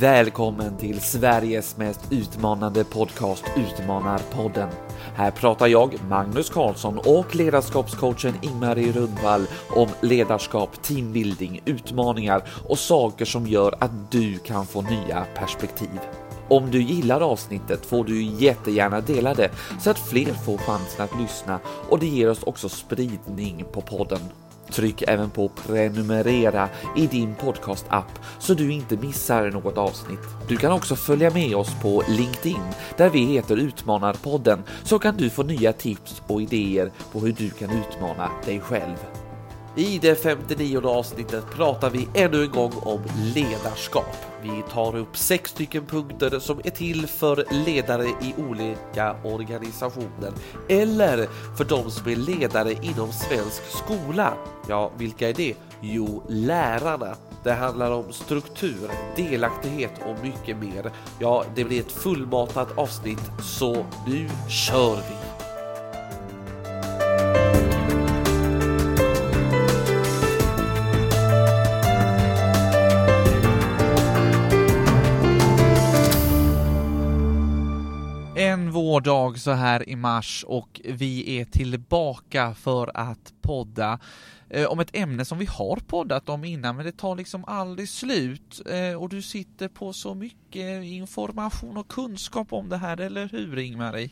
Välkommen till Sveriges mest utmanande podcast Utmanarpodden. Här pratar jag, Magnus Karlsson och ledarskapscoachen Ingmarie Rundvall om ledarskap, teambuilding, utmaningar och saker som gör att du kan få nya perspektiv. Om du gillar avsnittet får du jättegärna dela det så att fler får chansen att lyssna och det ger oss också spridning på podden. Tryck även på prenumerera i din podcastapp så du inte missar något avsnitt. Du kan också följa med oss på LinkedIn där vi heter Utmanarpodden så kan du få nya tips och idéer på hur du kan utmana dig själv. I det 59 avsnittet pratar vi ännu en gång om ledarskap. Vi tar upp sex stycken punkter som är till för ledare i olika organisationer eller för de som är ledare inom svensk skola. Ja, vilka är det? Jo, lärarna. Det handlar om struktur, delaktighet och mycket mer. Ja, det blir ett fullmatat avsnitt, så nu kör vi! Dag så här i mars och vi är tillbaka för att podda eh, om ett ämne som vi har poddat om innan men det tar liksom aldrig slut eh, och du sitter på så mycket information och kunskap om det här, eller hur Ingmarie?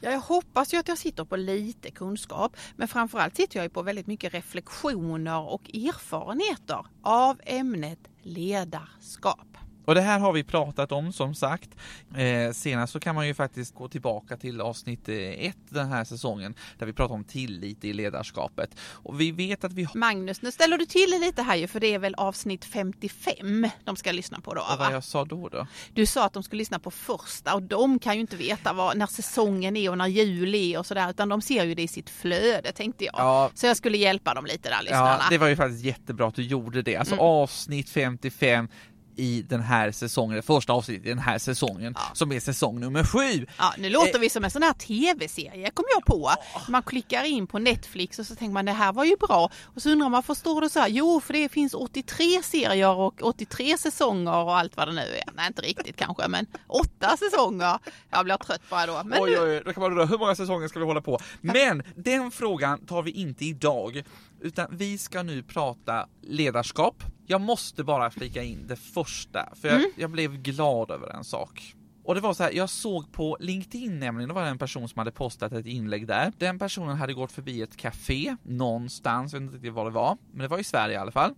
Ja, jag hoppas ju att jag sitter på lite kunskap, men framförallt sitter jag ju på väldigt mycket reflektioner och erfarenheter av ämnet ledarskap. Och det här har vi pratat om som sagt. Eh, senast så kan man ju faktiskt gå tillbaka till avsnitt eh, ett den här säsongen där vi pratar om tillit i ledarskapet. Och vi vet att vi har... Magnus, nu ställer du till lite här ju för det är väl avsnitt 55 de ska lyssna på då? Och vad jag sa då då? Du sa att de skulle lyssna på första och de kan ju inte veta vad, när säsongen är och när jul är och sådär utan de ser ju det i sitt flöde tänkte jag. Ja. Så jag skulle hjälpa dem lite där lyssnarna. Ja, det var ju faktiskt jättebra att du gjorde det. Alltså mm. avsnitt 55 i den här säsongen, första avsnittet i den här säsongen, ja. som är säsong nummer sju. Ja, nu låter eh. vi som en sån här tv-serie, kom jag på. Man klickar in på Netflix och så tänker man det här var ju bra. Och så undrar man, förstår du så här? Jo, för det finns 83 serier och 83 säsonger och allt vad det nu är. Nej, inte riktigt kanske, men åtta säsonger. Jag blir trött bara då. Men oj, oj, då kan man undra, hur många säsonger ska vi hålla på? Men den frågan tar vi inte idag, utan vi ska nu prata ledarskap. Jag måste bara flika in det första, för jag, mm. jag blev glad över en sak. Och det var så här, jag såg på LinkedIn nämligen, det var en person som hade postat ett inlägg där. Den personen hade gått förbi ett café någonstans, jag vet inte vad det var, men det var i Sverige i alla fall.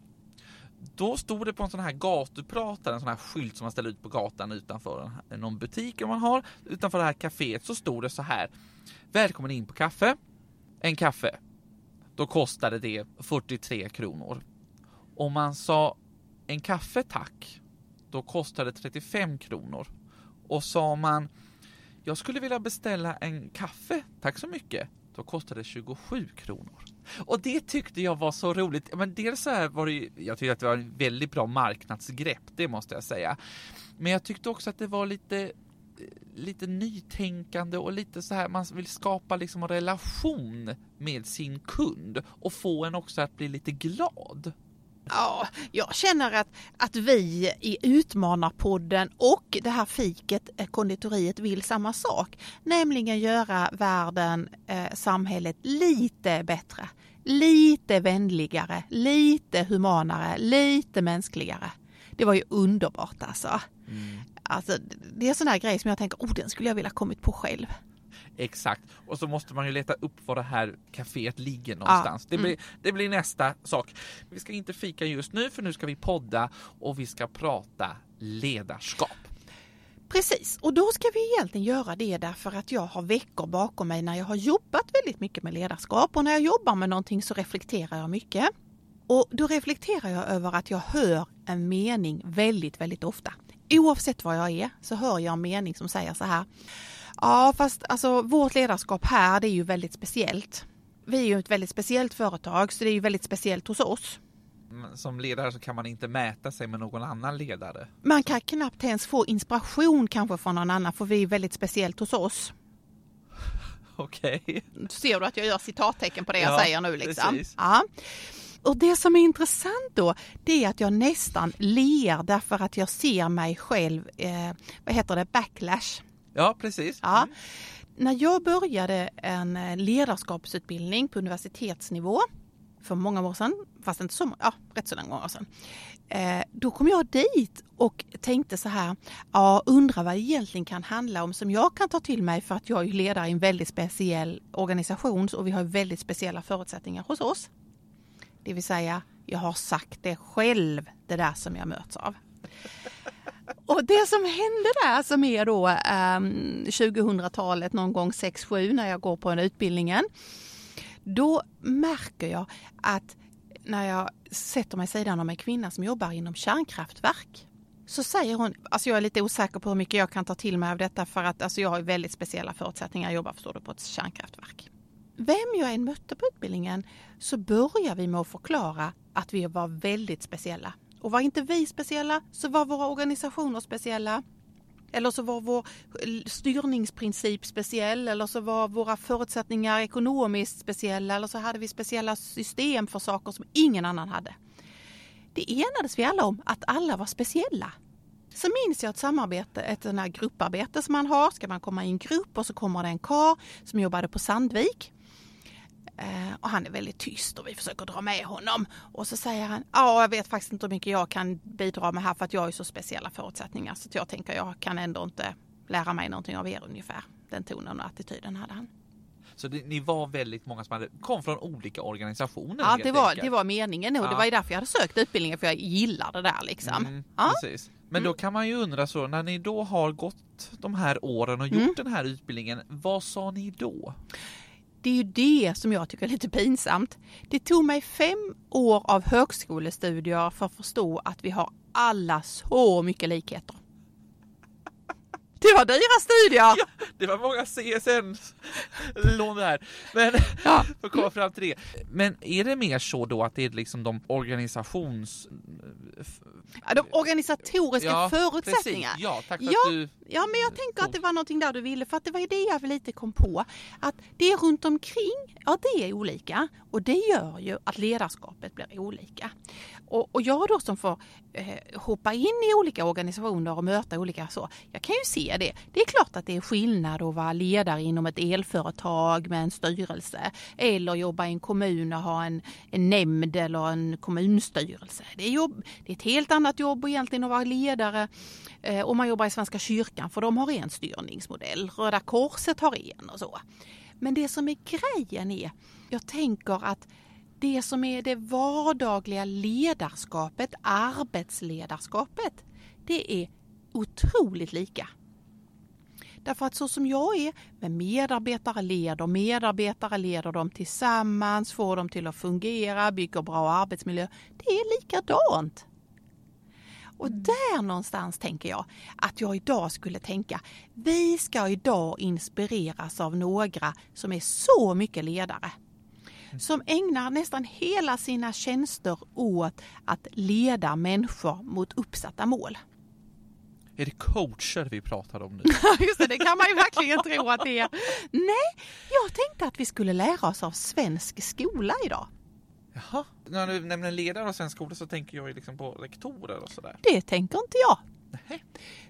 Då stod det på en sån här gatupratare, en sån här skylt som man ställer ut på gatan utanför någon butik om man har. Utanför det här caféet så stod det så här. Välkommen in på kaffe. En kaffe då kostade det 43 kronor. Om man sa en kaffe tack, då kostade det 35 kronor. Och sa man jag skulle vilja beställa en kaffe, tack så mycket, då kostade det 27 kronor. Och det tyckte jag var så roligt. Men dels så här var det jag tyckte att det var en väldigt bra marknadsgrepp, det måste jag säga. Men jag tyckte också att det var lite lite nytänkande och lite så här, man vill skapa liksom en relation med sin kund och få en också att bli lite glad. Ja, jag känner att, att vi i Utmanarpodden och det här fiket, eh, konditoriet, vill samma sak. Nämligen göra världen, eh, samhället lite bättre. Lite vänligare, lite humanare, lite mänskligare. Det var ju underbart alltså. Mm. Alltså, det är sån här grej som jag tänker, oh den skulle jag vilja kommit på själv. Exakt, och så måste man ju leta upp var det här kaféet ligger någonstans. Ja. Det, blir, mm. det blir nästa sak. Vi ska inte fika just nu för nu ska vi podda och vi ska prata ledarskap. Precis, och då ska vi egentligen göra det därför att jag har veckor bakom mig när jag har jobbat väldigt mycket med ledarskap och när jag jobbar med någonting så reflekterar jag mycket. Och då reflekterar jag över att jag hör en mening väldigt, väldigt ofta oavsett var jag är så hör jag en mening som säger så här. Ja, fast alltså vårt ledarskap här, det är ju väldigt speciellt. Vi är ju ett väldigt speciellt företag, så det är ju väldigt speciellt hos oss. Som ledare så kan man inte mäta sig med någon annan ledare. Man kan knappt ens få inspiration kanske från någon annan, för vi är väldigt speciellt hos oss. Okej. Okay. Ser du att jag gör citattecken på det jag säger nu liksom? Precis. Ja. Och det som är intressant då, det är att jag nästan ler därför att jag ser mig själv, eh, vad heter det, backlash. Ja, precis. Ja. Mm. När jag började en eh, ledarskapsutbildning på universitetsnivå för många år sedan, fast inte så ja, rätt så många år sedan. Eh, då kom jag dit och tänkte så här, ja undrar vad det egentligen kan handla om som jag kan ta till mig för att jag är ledare i en väldigt speciell organisation och vi har väldigt speciella förutsättningar hos oss. Det vill säga, jag har sagt det själv, det där som jag möts av. Och det som hände där som är då eh, 2000-talet någon gång 6-7 när jag går på den utbildningen. Då märker jag att när jag sätter mig sidan om en kvinna som jobbar inom kärnkraftverk så säger hon, alltså jag är lite osäker på hur mycket jag kan ta till mig av detta för att alltså jag har väldigt speciella förutsättningar, jag jobbar förstår du på ett kärnkraftverk. Vem jag än mötte på utbildningen så började vi med att förklara att vi var väldigt speciella. Och var inte vi speciella så var våra organisationer speciella. Eller så var vår styrningsprincip speciell eller så var våra förutsättningar ekonomiskt speciella eller så hade vi speciella system för saker som ingen annan hade. Det enades vi alla om att alla var speciella. Så minns jag ett samarbete, ett sånt här grupparbete som man har. Ska man komma i en grupp och så kommer det en kar som jobbade på Sandvik. Eh, och han är väldigt tyst och vi försöker dra med honom. Och så säger han, ja jag vet faktiskt inte hur mycket jag kan bidra med här för att jag har så speciella förutsättningar så jag tänker jag kan ändå inte lära mig någonting av er ungefär. Den tonen och attityden hade han. Så det, ni var väldigt många som hade, kom från olika organisationer? Ja, det var, det var meningen och Ja. det var ju därför jag hade sökt utbildningen för jag gillar det där liksom. Mm, Ja. precis. Men då kan man ju undra så, när ni då har gått de här åren och gjort Mm. den här utbildningen, vad sa ni då? Det är ju det som jag tycker är lite pinsamt. Det tog mig fem år av högskolestudier för att förstå att vi har alla så mycket likheter. Det var dyra studier! Ja, det var många CSN-lån där. Men Ja. för att komma fram till det. Men är det mer så då att det är liksom de organisations... Ja, De organisatoriska Ja, förutsättningar. Precis. Ja, tack för Ja. att du... Ja, men jag tänker att det var någonting där du ville, för att det var ju det jag lite kom på. Att det är runt omkring, ja det är olika och det gör ju att ledarskapet blir olika. Och, och jag då som får eh, hoppa in i olika organisationer och möta olika så, jag kan ju se det. Det är klart att det är skillnad att vara ledare inom ett elföretag med en styrelse eller jobba i en kommun och ha en, en nämnd eller en kommunstyrelse. Det är, jobb, det är ett helt annat jobb egentligen att vara ledare eh, om man jobbar i Svenska kyrkan för de har en styrningsmodell. Röda Korset har en och så. Men det som är grejen är, jag tänker att det som är det vardagliga ledarskapet, arbetsledarskapet, det är otroligt lika. Därför att så som jag är, med medarbetare leder, medarbetare leder dem tillsammans, får dem till att fungera, bygger bra arbetsmiljö. Det är likadant. Och där någonstans tänker jag att jag idag skulle tänka, vi ska idag inspireras av några som är så mycket ledare. Som ägnar nästan hela sina tjänster åt att leda människor mot uppsatta mål. Är det coacher vi pratar om nu? Just det, det kan man ju verkligen tro att det är. Nej, jag tänkte att vi skulle lära oss av svensk skola idag. Jaha. När du nämner ledare och svensk skola så tänker jag ju liksom på rektorer och sådär. Det tänker inte jag. Nej.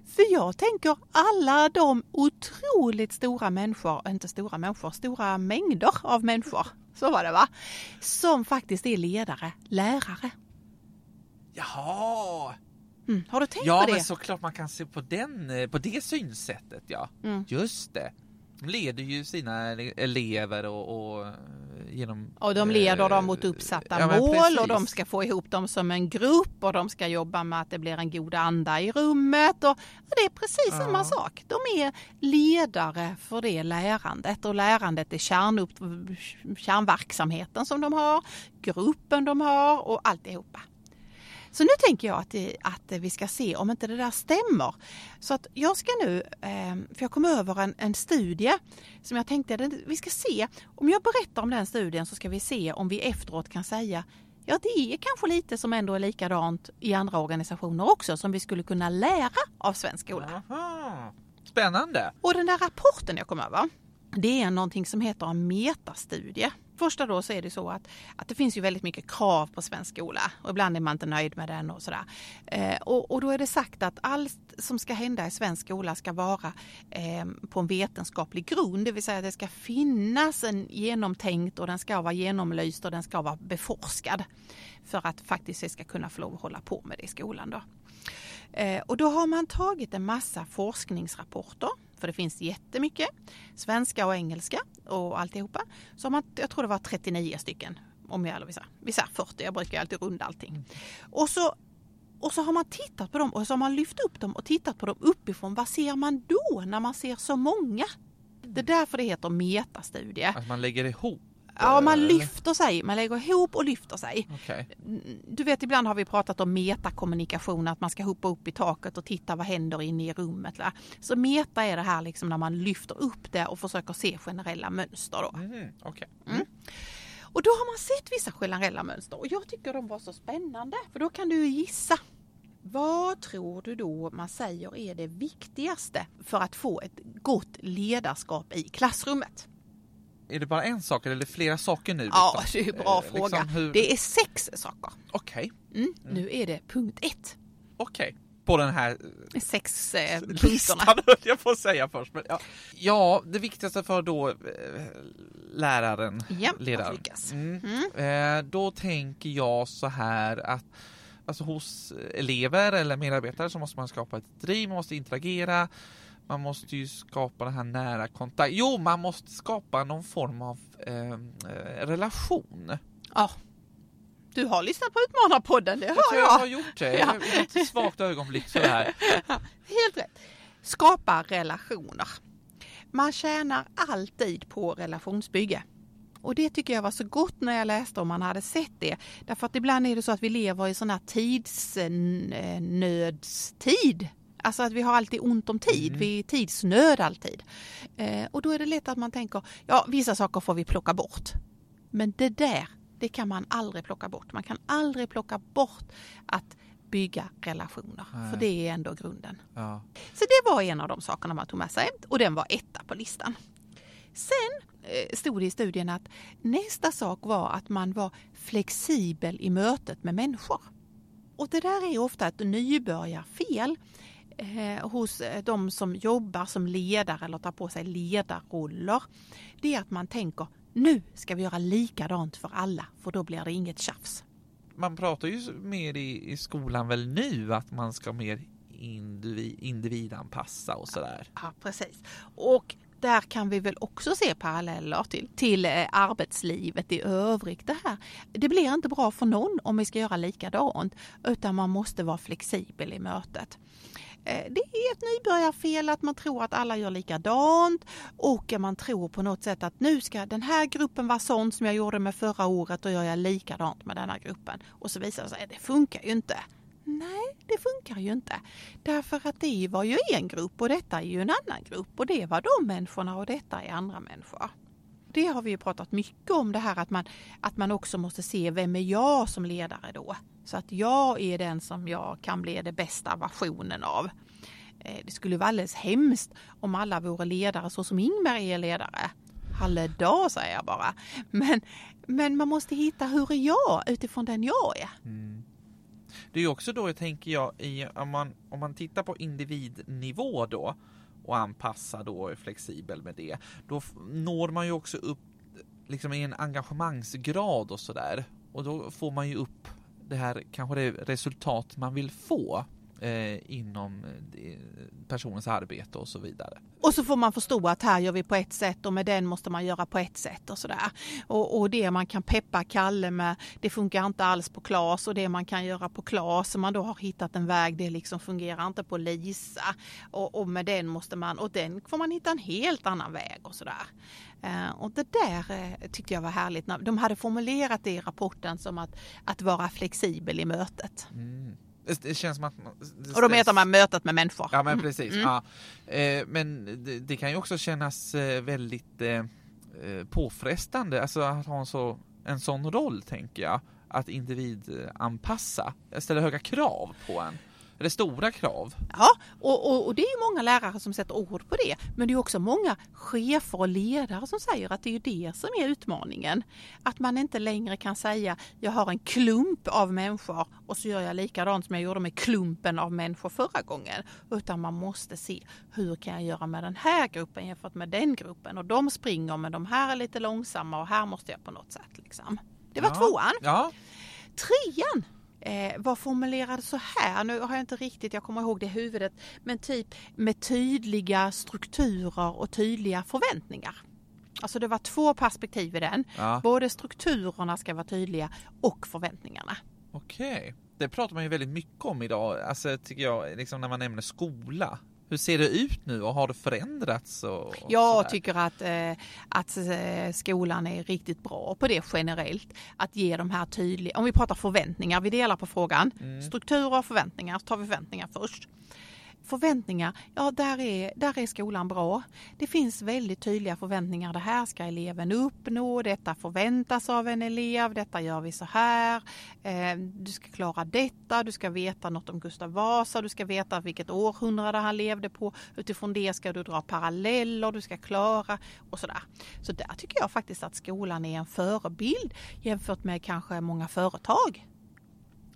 För jag tänker alla de otroligt stora människor, inte stora människor, stora mängder av människor, så var det va? Som faktiskt är ledare, lärare. Jaha! Mm. Har du tänkt Ja, på det? men såklart man kan se på, den, eh, på det synsättet, ja. Mm. Just det. De leder ju sina ele- elever och, och eh, genom... Och de leder eh, dem mot uppsatta ja, mål och de ska få ihop dem som en grupp och de ska jobba med att det blir en god anda i rummet. Och, och det är precis Ja. samma sak. De är ledare för det lärandet och lärandet är kärnupp, kärnverksamheten som de har, gruppen de har och alltihopa. Så nu tänker jag att, att vi ska se om inte det där stämmer. Så att jag ska nu, eh, för jag kom över en, en studie som jag tänkte att vi ska se, om jag berättar om den studien så ska vi se om vi efteråt kan säga Ja, det är kanske lite som ändå är likadant i andra organisationer också som vi skulle kunna lära av svensk skola. Aha. Spännande! Och den där rapporten jag kom över, det är någonting som heter en metastudie första då så är det så att, att det finns ju väldigt mycket krav på svensk skola och ibland är man inte nöjd med den och sådär. Eh, och, och då är det sagt att allt som ska hända i svensk skola ska vara eh, på en vetenskaplig grund, det vill säga att det ska finnas en genomtänkt och den ska vara genomlyst och den ska vara beforskad för att faktiskt vi ska kunna få lov att hålla på med det i skolan. Då. Eh, och då har man tagit en massa forskningsrapporter för det finns jättemycket, svenska och engelska och alltihopa. Så man, jag tror det var 39 stycken, om jag, eller vissa, vissa 40, jag brukar alltid runda allting. Och så, och så har man tittat på dem och så har man lyft upp dem och tittat på dem uppifrån. Vad ser man då när man ser så många? Det är därför det heter metastudie. Att man lägger ihop? Ja, man lyfter sig, man lägger ihop och lyfter sig. Okay. Du vet, ibland har vi pratat om metakommunikation, att man ska hoppa upp i taket och titta vad händer inne i rummet. Så meta är det här liksom när man lyfter upp det och försöker se generella mönster. Då. Mm, okay. mm. Och då har man sett vissa generella mönster och jag tycker de var så spännande. För då kan du gissa. Vad tror du då man säger är det viktigaste för att få ett gott ledarskap i klassrummet? Är det bara en sak eller är det flera saker nu? Liksom? Ja, det är en bra eh, fråga. Liksom hur... Det är sex saker. Okej. Okay. Mm, mm. Nu är det punkt ett. Okej. Okay. På den här sex eh, listan höll jag på att säga först. Men ja. ja, det viktigaste för då eh, läraren, ja, ledaren. Mm. Mm. Eh, då tänker jag så här att alltså hos elever eller medarbetare så måste man skapa ett driv, man måste interagera man måste ju skapa den här nära kontakt. Jo, man måste skapa någon form av ehm, eh, relation. Ja. Du har lyssnat på Utmanarpodden, det hör jag. Jag har gjort det. Ja. Ett svagt ögonblick sådär. Helt rätt. Skapa relationer. Man tjänar alltid på relationsbygge. Och det tycker jag var så gott när jag läste om man hade sett det. Därför att ibland är det så att vi lever i sån här tidsnödstid. Alltså att vi har alltid ont om tid, mm. vi är tidsnöd alltid. Eh, och då är det lätt att man tänker, ja vissa saker får vi plocka bort. Men det där, det kan man aldrig plocka bort. Man kan aldrig plocka bort att bygga relationer, Nej. för det är ändå grunden. Ja. Så det var en av de sakerna man tog med sig och den var etta på listan. Sen eh, stod det i studien att nästa sak var att man var flexibel i mötet med människor. Och det där är ofta ett nybörjarfel eh, hos eh, de som jobbar som ledare eller tar på sig ledarroller, det är att man tänker nu ska vi göra likadant för alla, för då blir det inget tjafs. Man pratar ju mer i, i skolan väl nu att man ska mer individ, individanpassa och sådär. Ja, precis. Och där kan vi väl också se paralleller till, till eh, arbetslivet i övrigt. Det, här. det blir inte bra för någon om vi ska göra likadant, utan man måste vara flexibel i mötet. Eh, det är ett nybörjarfel att man tror att alla gör likadant och man tror på något sätt att nu ska den här gruppen vara sån som jag gjorde med förra året och gör jag likadant med den här gruppen. Och så visar det sig att det funkar ju inte. Nej, det funkar ju inte. Därför att det var ju en grupp och detta är ju en annan grupp och det var de människorna och detta är andra människor. Det har vi ju pratat mycket om det här att man, att man också måste se vem är jag som ledare då? Så att jag är den som jag kan bli den bästa versionen av. Eh, det skulle vara alldeles hemskt om alla vore ledare så som Ingmar är ledare. Halledag säger jag bara. Men, men man måste hitta hur är jag utifrån den jag är. Mm. Det är också då, tänker jag, i, om, man, om man tittar på individnivå då och anpassar då och är flexibel med det, då når man ju också upp liksom i en engagemangsgrad och sådär. Och då får man ju upp det här kanske det resultat man vill få eh, inom eh, personens arbete och så vidare. Och så får man förstå att här gör vi på ett sätt och med den måste man göra på ett sätt och sådär. Och, och det man kan peppa Kalle med, det funkar inte alls på Klas och det man kan göra på Klas, som man då har hittat en väg, det liksom fungerar inte på Lisa. Och, och med den måste man, och den får man hitta en helt annan väg och sådär. Uh, och det där uh, tyckte jag var härligt. De hade formulerat det i rapporten som att, att vara flexibel i mötet. Mm. Det känns som att... och då menar man mötet med människor. Ja men precis. Mm. Ja. Eh, men det, det, kan ju också kännas eh, väldigt eh, påfrestande, alltså att ha en, så, en sån roll tänker jag. Att individanpassa, ställa höga krav på en. Är det stora krav? Ja, och, och, och, det är många lärare som sätter ord på det. Men det är också många chefer och ledare som säger att det är det som är utmaningen. Att man inte längre kan säga jag har en klump av människor och så gör jag likadant som jag gjorde med klumpen av människor förra gången. Utan man måste se hur kan jag göra med den här gruppen jämfört med den gruppen. Och de springer men de här är lite långsamma och här måste jag på något sätt. Liksom. Det var ja. tvåan. Ja. Trean eh, var formulerad så här, nu har jag inte riktigt, jag kommer ihåg det i huvudet, men typ med tydliga strukturer och tydliga förväntningar. Alltså det var två perspektiv i den. Ja. Både strukturerna ska vara tydliga och förväntningarna. Okej. Det pratar man ju väldigt mycket om idag, alltså tycker jag, liksom när man nämner skola. Hur ser det ut nu och har det förändrats? Och, och Jag sådär? tycker att, eh, att eh, skolan är riktigt bra på det generellt. Att ge de här tydliga, om vi pratar förväntningar, vi delar på frågan. Mm. Strukturer och förväntningar, så tar vi förväntningar först. Förväntningar, ja där är, där är skolan bra. Det finns väldigt tydliga förväntningar. Det här ska eleven uppnå, detta förväntas av en elev, detta gör vi så här. Eh, du ska klara detta, du ska veta något om Gustav Vasa, du ska veta vilket århundrade han levde på. Utifrån det ska du dra paralleller, du ska klara och sådär. Så där tycker jag faktiskt att skolan är en förebild jämfört med kanske många företag.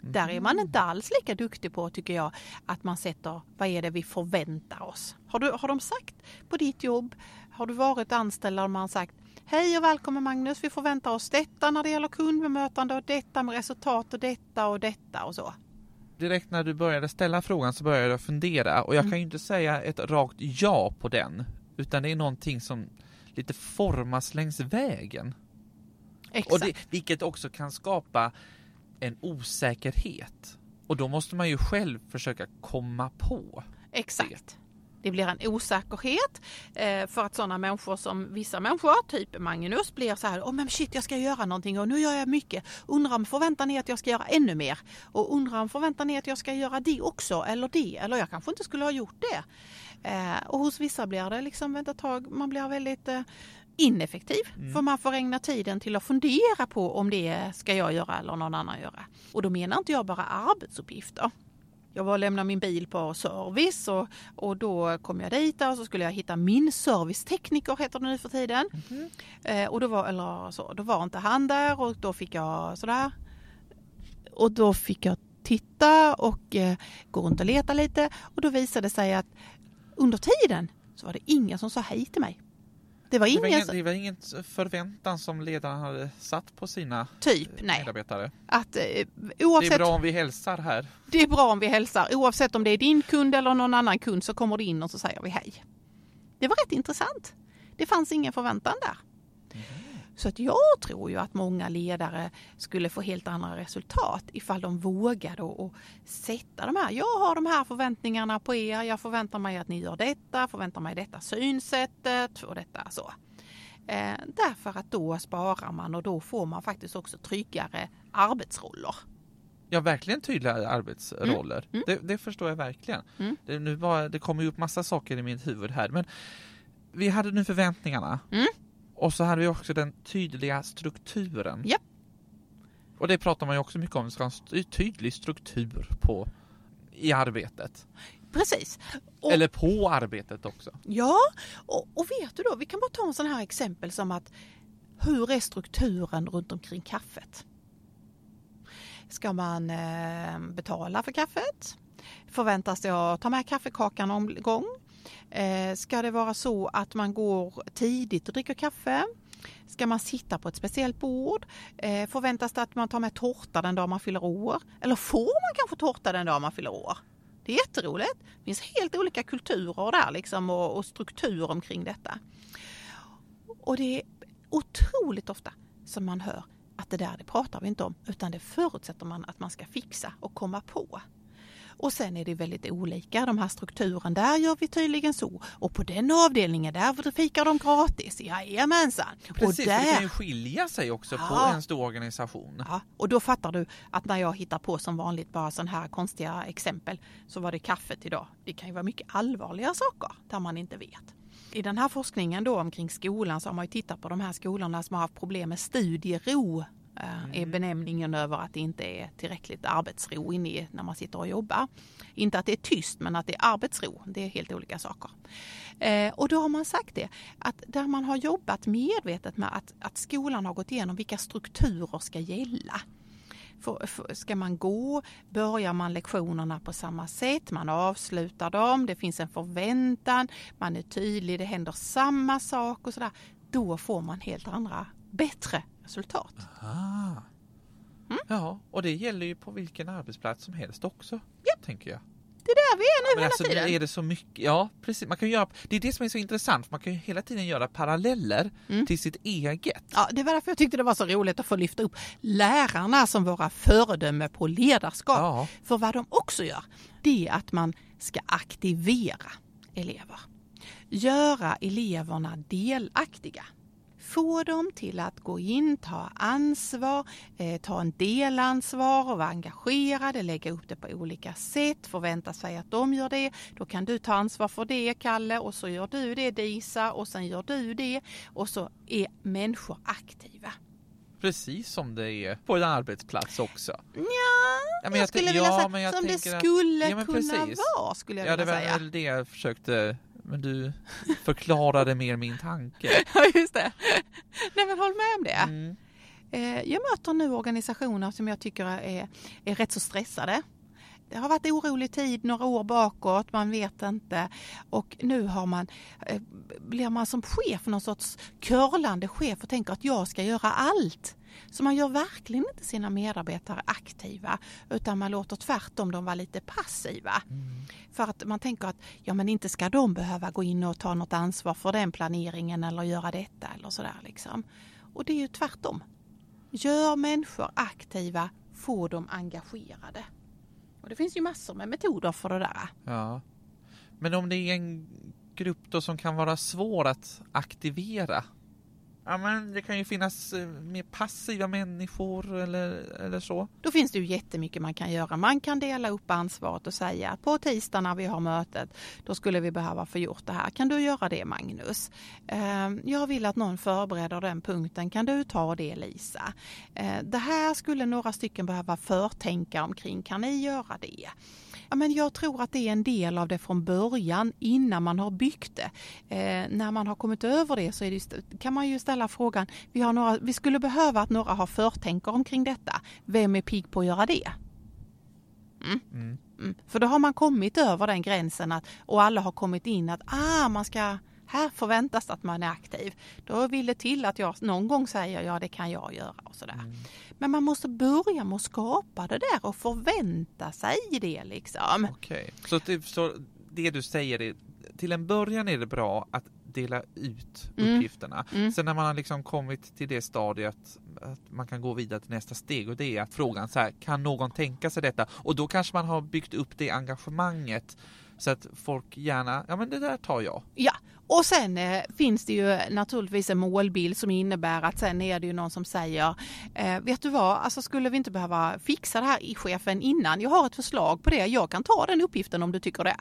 Där är man inte alls lika duktig på tycker jag att man sätter vad är det vi förväntar oss. Har, du, har de sagt på ditt jobb, har du varit anställd där man sagt Hej och välkommen Magnus, vi förväntar oss detta när det gäller kundbemötande och detta med resultat och detta och detta och så. Direkt när du började ställa frågan så började jag fundera och jag Mm. kan ju inte säga ett rakt ja på den. Utan det är någonting som lite formas längs vägen. Exakt. Och det, vilket också kan skapa en osäkerhet. Och då måste man ju själv försöka komma på. Exakt. Det blir en osäkerhet eh, för att sådana människor som vissa människor, typ Magnus, blir så här, oh, men shit jag ska göra någonting och nu gör jag mycket. Undrar om förväntan är att jag ska göra ännu mer. Och undrar om förväntan är att jag ska göra det också eller det. Eller jag kanske inte skulle ha gjort det. Eh, och hos vissa blir det liksom ett tag, man blir väldigt ineffektiv. För man får ägna tiden till att fundera på om det ska jag göra eller någon annan göra. Och då menar inte jag bara arbetsuppgifter. Jag var och lämnade min bil på service och, och då kom jag dit och så skulle jag hitta min servicetekniker heter det nu för tiden. Eh, och då var, eller så, då var inte han där och då fick jag sådär. Och då fick jag titta och eh, gå runt och leta lite och då visade det sig att under tiden så var det ingen som sa hej till mig. Det var Det var, ingen ingen, det var ingen förväntan som ledaren hade satt på sina typ, nej. medarbetare. Att, eh, Det oavsett, är bra om vi hälsar här. det är bra om vi hälsar. Oavsett om det är din kund eller någon annan kund så kommer du in och så säger vi hej. Det var rätt intressant. Det fanns ingen förväntan där. Så att jag tror ju att många ledare skulle få helt andra resultat ifall de vågade och, sätta de här. Jag har de här förväntningarna på er. Jag förväntar mig att ni gör detta, förväntar mig detta synsättet och detta så. Eh, därför att då sparar man och då får man faktiskt också tryggare arbetsroller. Ja, verkligen tydliga arbetsroller. Mm. Det, det förstår jag verkligen. Mm. Det, nu var, det kommer ju upp massa saker i mitt huvud här, men vi hade nu förväntningarna. Och så hade vi också den tydliga strukturen. Japp. Och det pratar man ju också mycket om, vi ska ha en tydlig struktur på i arbetet. Precis. Och- Eller på arbetet också. Ja, och, och vet du då, vi kan bara ta en sån här exempel som att hur är strukturen runt omkring kaffet? Ska man eh, betala för kaffet? Förväntas jag ta med kaffekakan om gång? Eh, ska det vara så att man går tidigt och dricker kaffe? Ska man sitta på ett speciellt bord? Eh, förväntas det att man tar med tårta den dag man fyller år? Eller får man kanske tårta den dag man fyller år? Det är jätteroligt. Det finns helt olika kulturer där liksom och, och strukturer omkring detta. Och det är otroligt ofta som man hör att det där det pratar vi inte om utan det förutsätter man att man ska fixa och komma på. Och sen är det väldigt olika, de här strukturen, där gör vi tydligen så. Och på den avdelningen, där fikar de gratis. Jajamensan. Precis, och för det där kan ju skilja sig också på Ja. en stor organisation. Ja, och då fattar du att när jag hittar på som vanligt bara sådana här konstiga exempel så var det kaffet idag. Det kan ju vara mycket allvarliga saker där man inte vet. I den här forskningen då omkring skolan så har man ju tittat på de här skolorna som har haft problem med studiero Mm. Eh, är benämningen över att det inte är tillräckligt arbetsro inne i, när man sitter och jobbar. Inte att det är tyst men att det är arbetsro. Det är helt olika saker. Eh, och då har man sagt det att där man har jobbat medvetet med att, att skolan har gått igenom vilka strukturer ska gälla. För, för, ska man gå, börjar man lektionerna på samma sätt, man avslutar dem, det finns en förväntan, man är tydlig, det händer samma sak och sådär. Då får man helt andra, bättre resultat. Mm. Ja, och det gäller ju på vilken arbetsplats som helst också, Ja. tänker jag. Det är där vi är nu Men hela alltså, tiden. är det så mycket, ja precis, man kan göra, det är det som är så intressant, för man kan ju hela tiden göra paralleller Mm. till sitt eget. Ja, det var därför jag tyckte det var så roligt att få lyfta upp lärarna som våra föredöme på ledarskap. Ja. För vad de också gör, det är att man ska aktivera elever. Göra eleverna delaktiga. Få dem till att gå in, ta ansvar, eh, ta en delansvar och vara engagerade, lägga upp det på olika sätt, förvänta sig att de gör det. Då kan du ta ansvar för det, Kalle, och så gör du det, Disa, och sen gör du det. Och så är människor aktiva. Precis som det är på en arbetsplats också. Ja, Ja, men jag skulle vilja ja, säga som det skulle Ja, kunna precis. vara, skulle jag Ja, det var säga. väl det jag försökte, men du förklarade mer min tanke. Ja, just det. Nej, men håll med om det. Mm. Eh, Jag möter nu organisationer som jag tycker är, är rätt så stressade. Det har varit orolig tid några år bakåt, man vet inte. Och nu har man, eh, blir man som chef någon sorts curlande chef och tänker att jag ska göra allt. Så man gör verkligen inte sina medarbetare aktiva utan man låter tvärtom dem vara lite passiva. För att man tänker att ja, men inte ska de behöva gå in och ta något ansvar för den planeringen eller göra detta eller sådär liksom. Och det är ju tvärtom. Gör människor aktiva, få dem engagerade. Och det finns ju massor med metoder för det där. Ja. Men om det är en grupp då som kan vara svår att aktivera? Ja men det kan ju finnas eh, mer passiva människor eller, eller så. Då finns det ju jättemycket man kan göra. Man kan dela upp ansvaret och säga på tisdag när vi har mötet, då skulle vi behöva få gjort det här. Kan du göra det Magnus? Ehm, jag vill att någon förbereder den punkten. Kan du ta det Lisa? Ehm, det här skulle några stycken behöva förtänka omkring. Kan ni göra det? Ja, men jag tror att det är en del av det från början innan man har byggt det. Ehm, när man har kommit över det så är det, kan man ju ställa frågan, vi, har några, vi skulle behöva att några har förtänker omkring detta. Vem är pigg på att göra det? Mm. Mm. För då har man kommit över den gränsen att, och alla har kommit in att ah, man ska, här förväntas att man är aktiv. Då vill det till att jag någon gång säger ja det kan jag göra och sådär. Mm. Men man måste börja med att skapa det där och förvänta sig det liksom. Okej. Så, det, så det du säger är, till en början är det bra att dela ut Mm. uppgifterna. Mm. Sen när man har liksom kommit till det stadiet att man kan gå vidare till nästa steg och det är att frågan så här, kan någon tänka sig detta? Och då kanske man har byggt upp det engagemanget så att folk gärna, ja men det där tar jag. Ja, och sen eh, finns det ju naturligtvis en målbild som innebär att sen är det ju någon som säger eh, Vet du vad, alltså skulle vi inte behöva fixa det här i chefen innan? Jag har ett förslag på det, jag kan ta den uppgiften om du tycker det.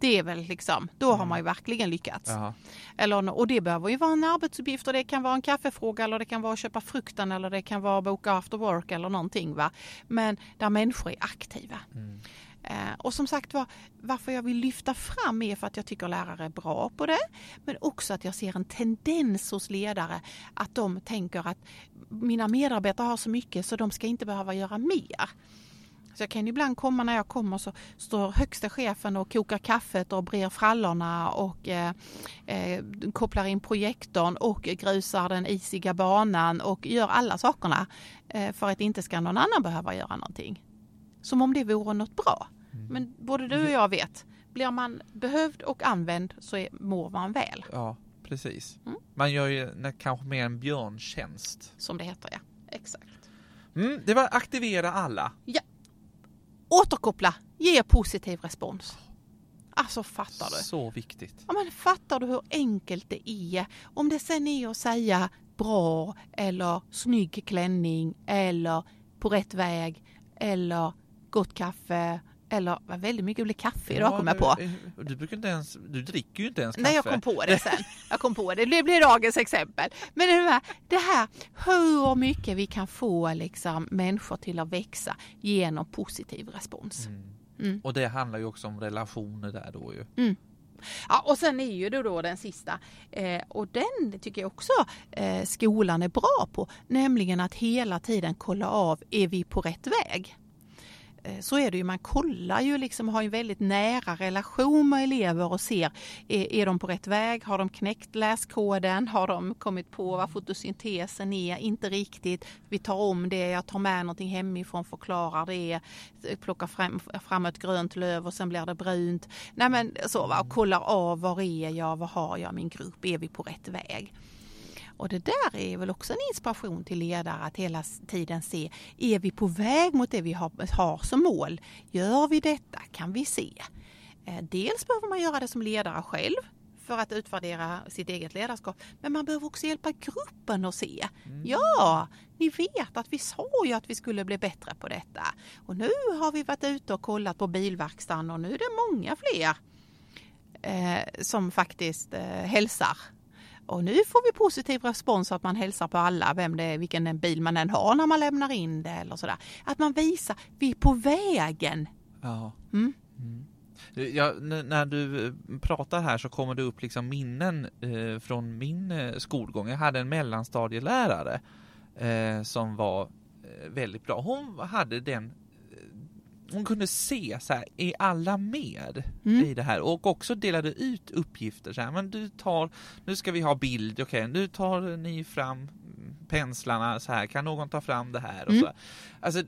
Det är väl liksom, då har man ju verkligen lyckats. Eller, och det behöver ju vara en arbetsuppgift och det kan vara en kaffefråga eller det kan vara att köpa frukten eller det kan vara att boka after work eller någonting. Va? Men där människor är aktiva. Mm. Eh, och som sagt var, varför jag vill lyfta fram är för att jag tycker lärare är bra på det. Men också att jag ser en tendens hos ledare att de tänker att mina medarbetare har så mycket så de ska inte behöva göra mer. Så jag kan ibland komma när jag kommer så står högsta chefen och kokar kaffet och brer frallorna och eh, eh, kopplar in projektorn och grusar den isiga banan och gör alla sakerna eh, för att inte ska någon annan behöva göra någonting. Som om det vore något bra. Men både du och jag vet, blir man behövd och använd så är, mår man väl, Ja, precis. Mm. Man gör ju kanske mer en björntjänst. som det heter ja. Exakt. Mm, det var aktivera alla. Återkoppla, ge positiv respons. Alltså fattar du? Så viktigt. Ja, men fattar du hur enkelt det är? Om det sen är att säga bra eller snygg klänning eller på rätt väg eller gott kaffe Eller väldigt mycket blir kaffe idag kom jag du, på. Du, brukar inte ens, du dricker ju inte ens kaffe. Nej, jag kom på det sen. Jag kom på det. Det blir dagens exempel. Men det här, det här hur mycket vi kan få liksom, människor till att växa genom positiv respons. Mm. Mm. Och det handlar ju också om relationer där då ju. Mm. Ja, och sen är ju det då den sista eh, och den tycker jag också eh, skolan är bra på, nämligen att hela tiden kolla av, är vi på rätt väg? Eh, så är det ju, man kollar ju liksom, har en väldigt nära relation med elever och ser, är, är de på rätt väg? Har de knäckt läskoden? Har de kommit på vad fotosyntesen är? Inte riktigt. Vi tar om det, jag tar med någonting hemifrån, förklarar det, eh, plockar fram, fram ett grönt löv och sen blir det brunt. Nej men så, va? och kollar av, var är jag, vad har jag min grupp, är vi på rätt väg? Och det där är väl också en inspiration till ledare att hela tiden se, är vi på väg mot det vi har, har som mål? Gör vi detta? Kan vi se? Eh, dels behöver man göra det som ledare själv för att utvärdera sitt eget ledarskap. Men man behöver också hjälpa gruppen att se. Mm. Ja, ni vet att vi sa ju att vi skulle bli bättre på detta. Och nu har vi varit ute och kollat på bilverkstaden och nu är det många fler eh, som faktiskt eh, hälsar och nu får vi positiv respons att man hälsar på alla, vem det är, vilken bil man än har när man lämnar in det eller sådär. Att man visar, vi är på vägen. Ja. Mm. Mm. Ja, när du eh, pratar här så kommer det upp liksom minnen eh, från min eh, skolgång. Jag hade en mellanstadielärare eh, som var eh, väldigt bra. Hon hade den hon kunde se så här, är alla med mm. i det här? Och också delade ut uppgifter så här, men du tar, nu ska vi ha bild, okej, okay, nu tar ni fram penslarna så här, kan någon ta fram det här? Och mm. så Alltså,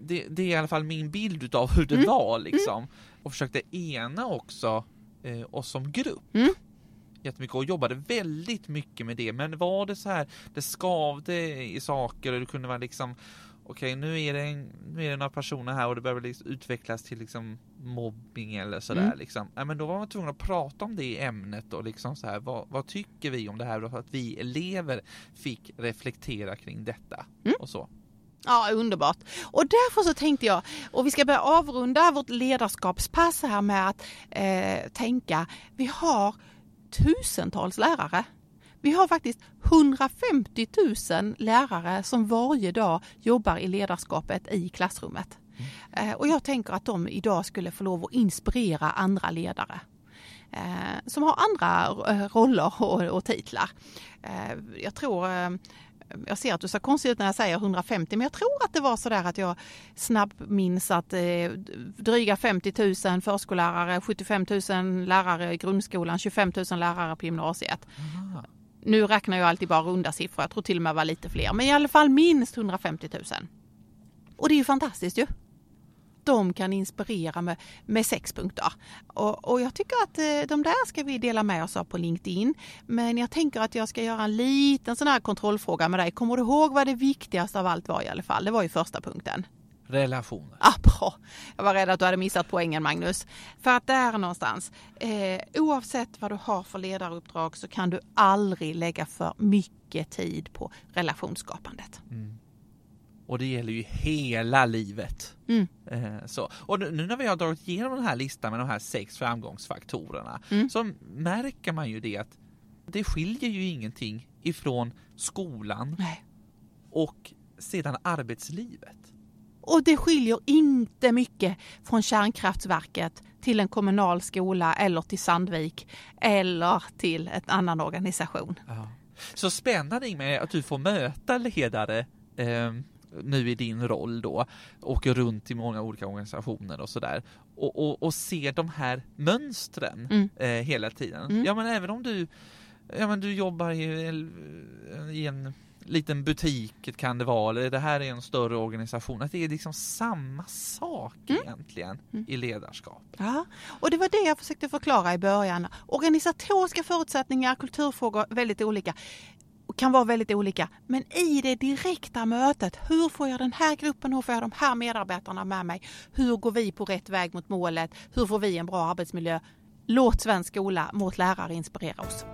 det, det, är i alla fall min bild av hur det mm. var liksom. Och försökte ena också eh, oss som grupp mm. jättemycket och jobbade väldigt mycket med det. Men var det så här, det skavde i saker och det kunde vara liksom okej nu är det, en, nu är det några personer här och det behöver liksom utvecklas till liksom mobbing eller sådär mm. liksom. Ja, men då var man tvungen att prata om det ämnet och liksom så här, vad, vad tycker vi om det här och att vi elever fick reflektera kring detta mm. och så. Ja, underbart. Och därför så tänkte jag, och vi ska börja avrunda vårt ledarskapspass här med att eh, tänka, vi har tusentals lärare vi har faktiskt 150 000 lärare som varje dag jobbar i ledarskapet i klassrummet. Mm. Och jag tänker att de idag skulle få lov att inspirera andra ledare eh, som har andra eh, roller och, titlar. Jag tror jag ser att du ser konstigt ut när jag säger 150 men jag tror att det var så där att jag snabbt minns att eh, dryga 50 000 förskollärare, 75 000 lärare i grundskolan, 25 000 lärare på gymnasiet. Aha. Nu räknar jag alltid bara runda siffror, jag tror till och med var lite fler, men i alla fall minst 150 000. Och det är ju fantastiskt ju. De kan inspirera med, med sex punkter. Och, och, jag tycker att eh, de där ska vi dela med oss av på LinkedIn. Men jag tänker att jag ska göra en liten sån här kontrollfråga med dig. Kommer du ihåg vad det viktigaste av allt var i alla fall? Det var ju första punkten. Relationer. Ah, bra. Jag var rädd att du hade missat poängen Magnus. För att där någonstans, eh, oavsett vad du har för ledaruppdrag så kan du aldrig lägga för mycket tid på relationsskapandet. Mm. Och det gäller ju hela livet. Mm. Eh, så. Och nu när vi har dragit igenom den här listan med de här sex framgångsfaktorerna mm. så märker man ju det att det skiljer ju ingenting ifrån skolan Nej. och sedan arbetslivet. Och det skiljer inte mycket från kärnkraftverket till en kommunal skola eller till Sandvik eller till en annan organisation. Ja. Så spännande med att du får möta ledare eh, nu i din roll då, åker runt i många olika organisationer och sådär och, och, och ser de här mönstren mm. eh, hela tiden. Mm. Ja men även om du, ja men du jobbar i, i en liten butik kan det vara, eller det här är en större organisation, att det är liksom samma sak mm. egentligen mm. i ledarskap. Ja, och det var det jag försökte förklara i början. Organisatoriska förutsättningar, kulturfrågor, väldigt olika kan vara väldigt olika. Men i det direkta mötet, hur får jag den här gruppen, hur får jag de här medarbetarna med mig? Hur går vi på rätt väg mot målet? Hur får vi en bra arbetsmiljö? Låt svensk skola mot lärare inspirera oss.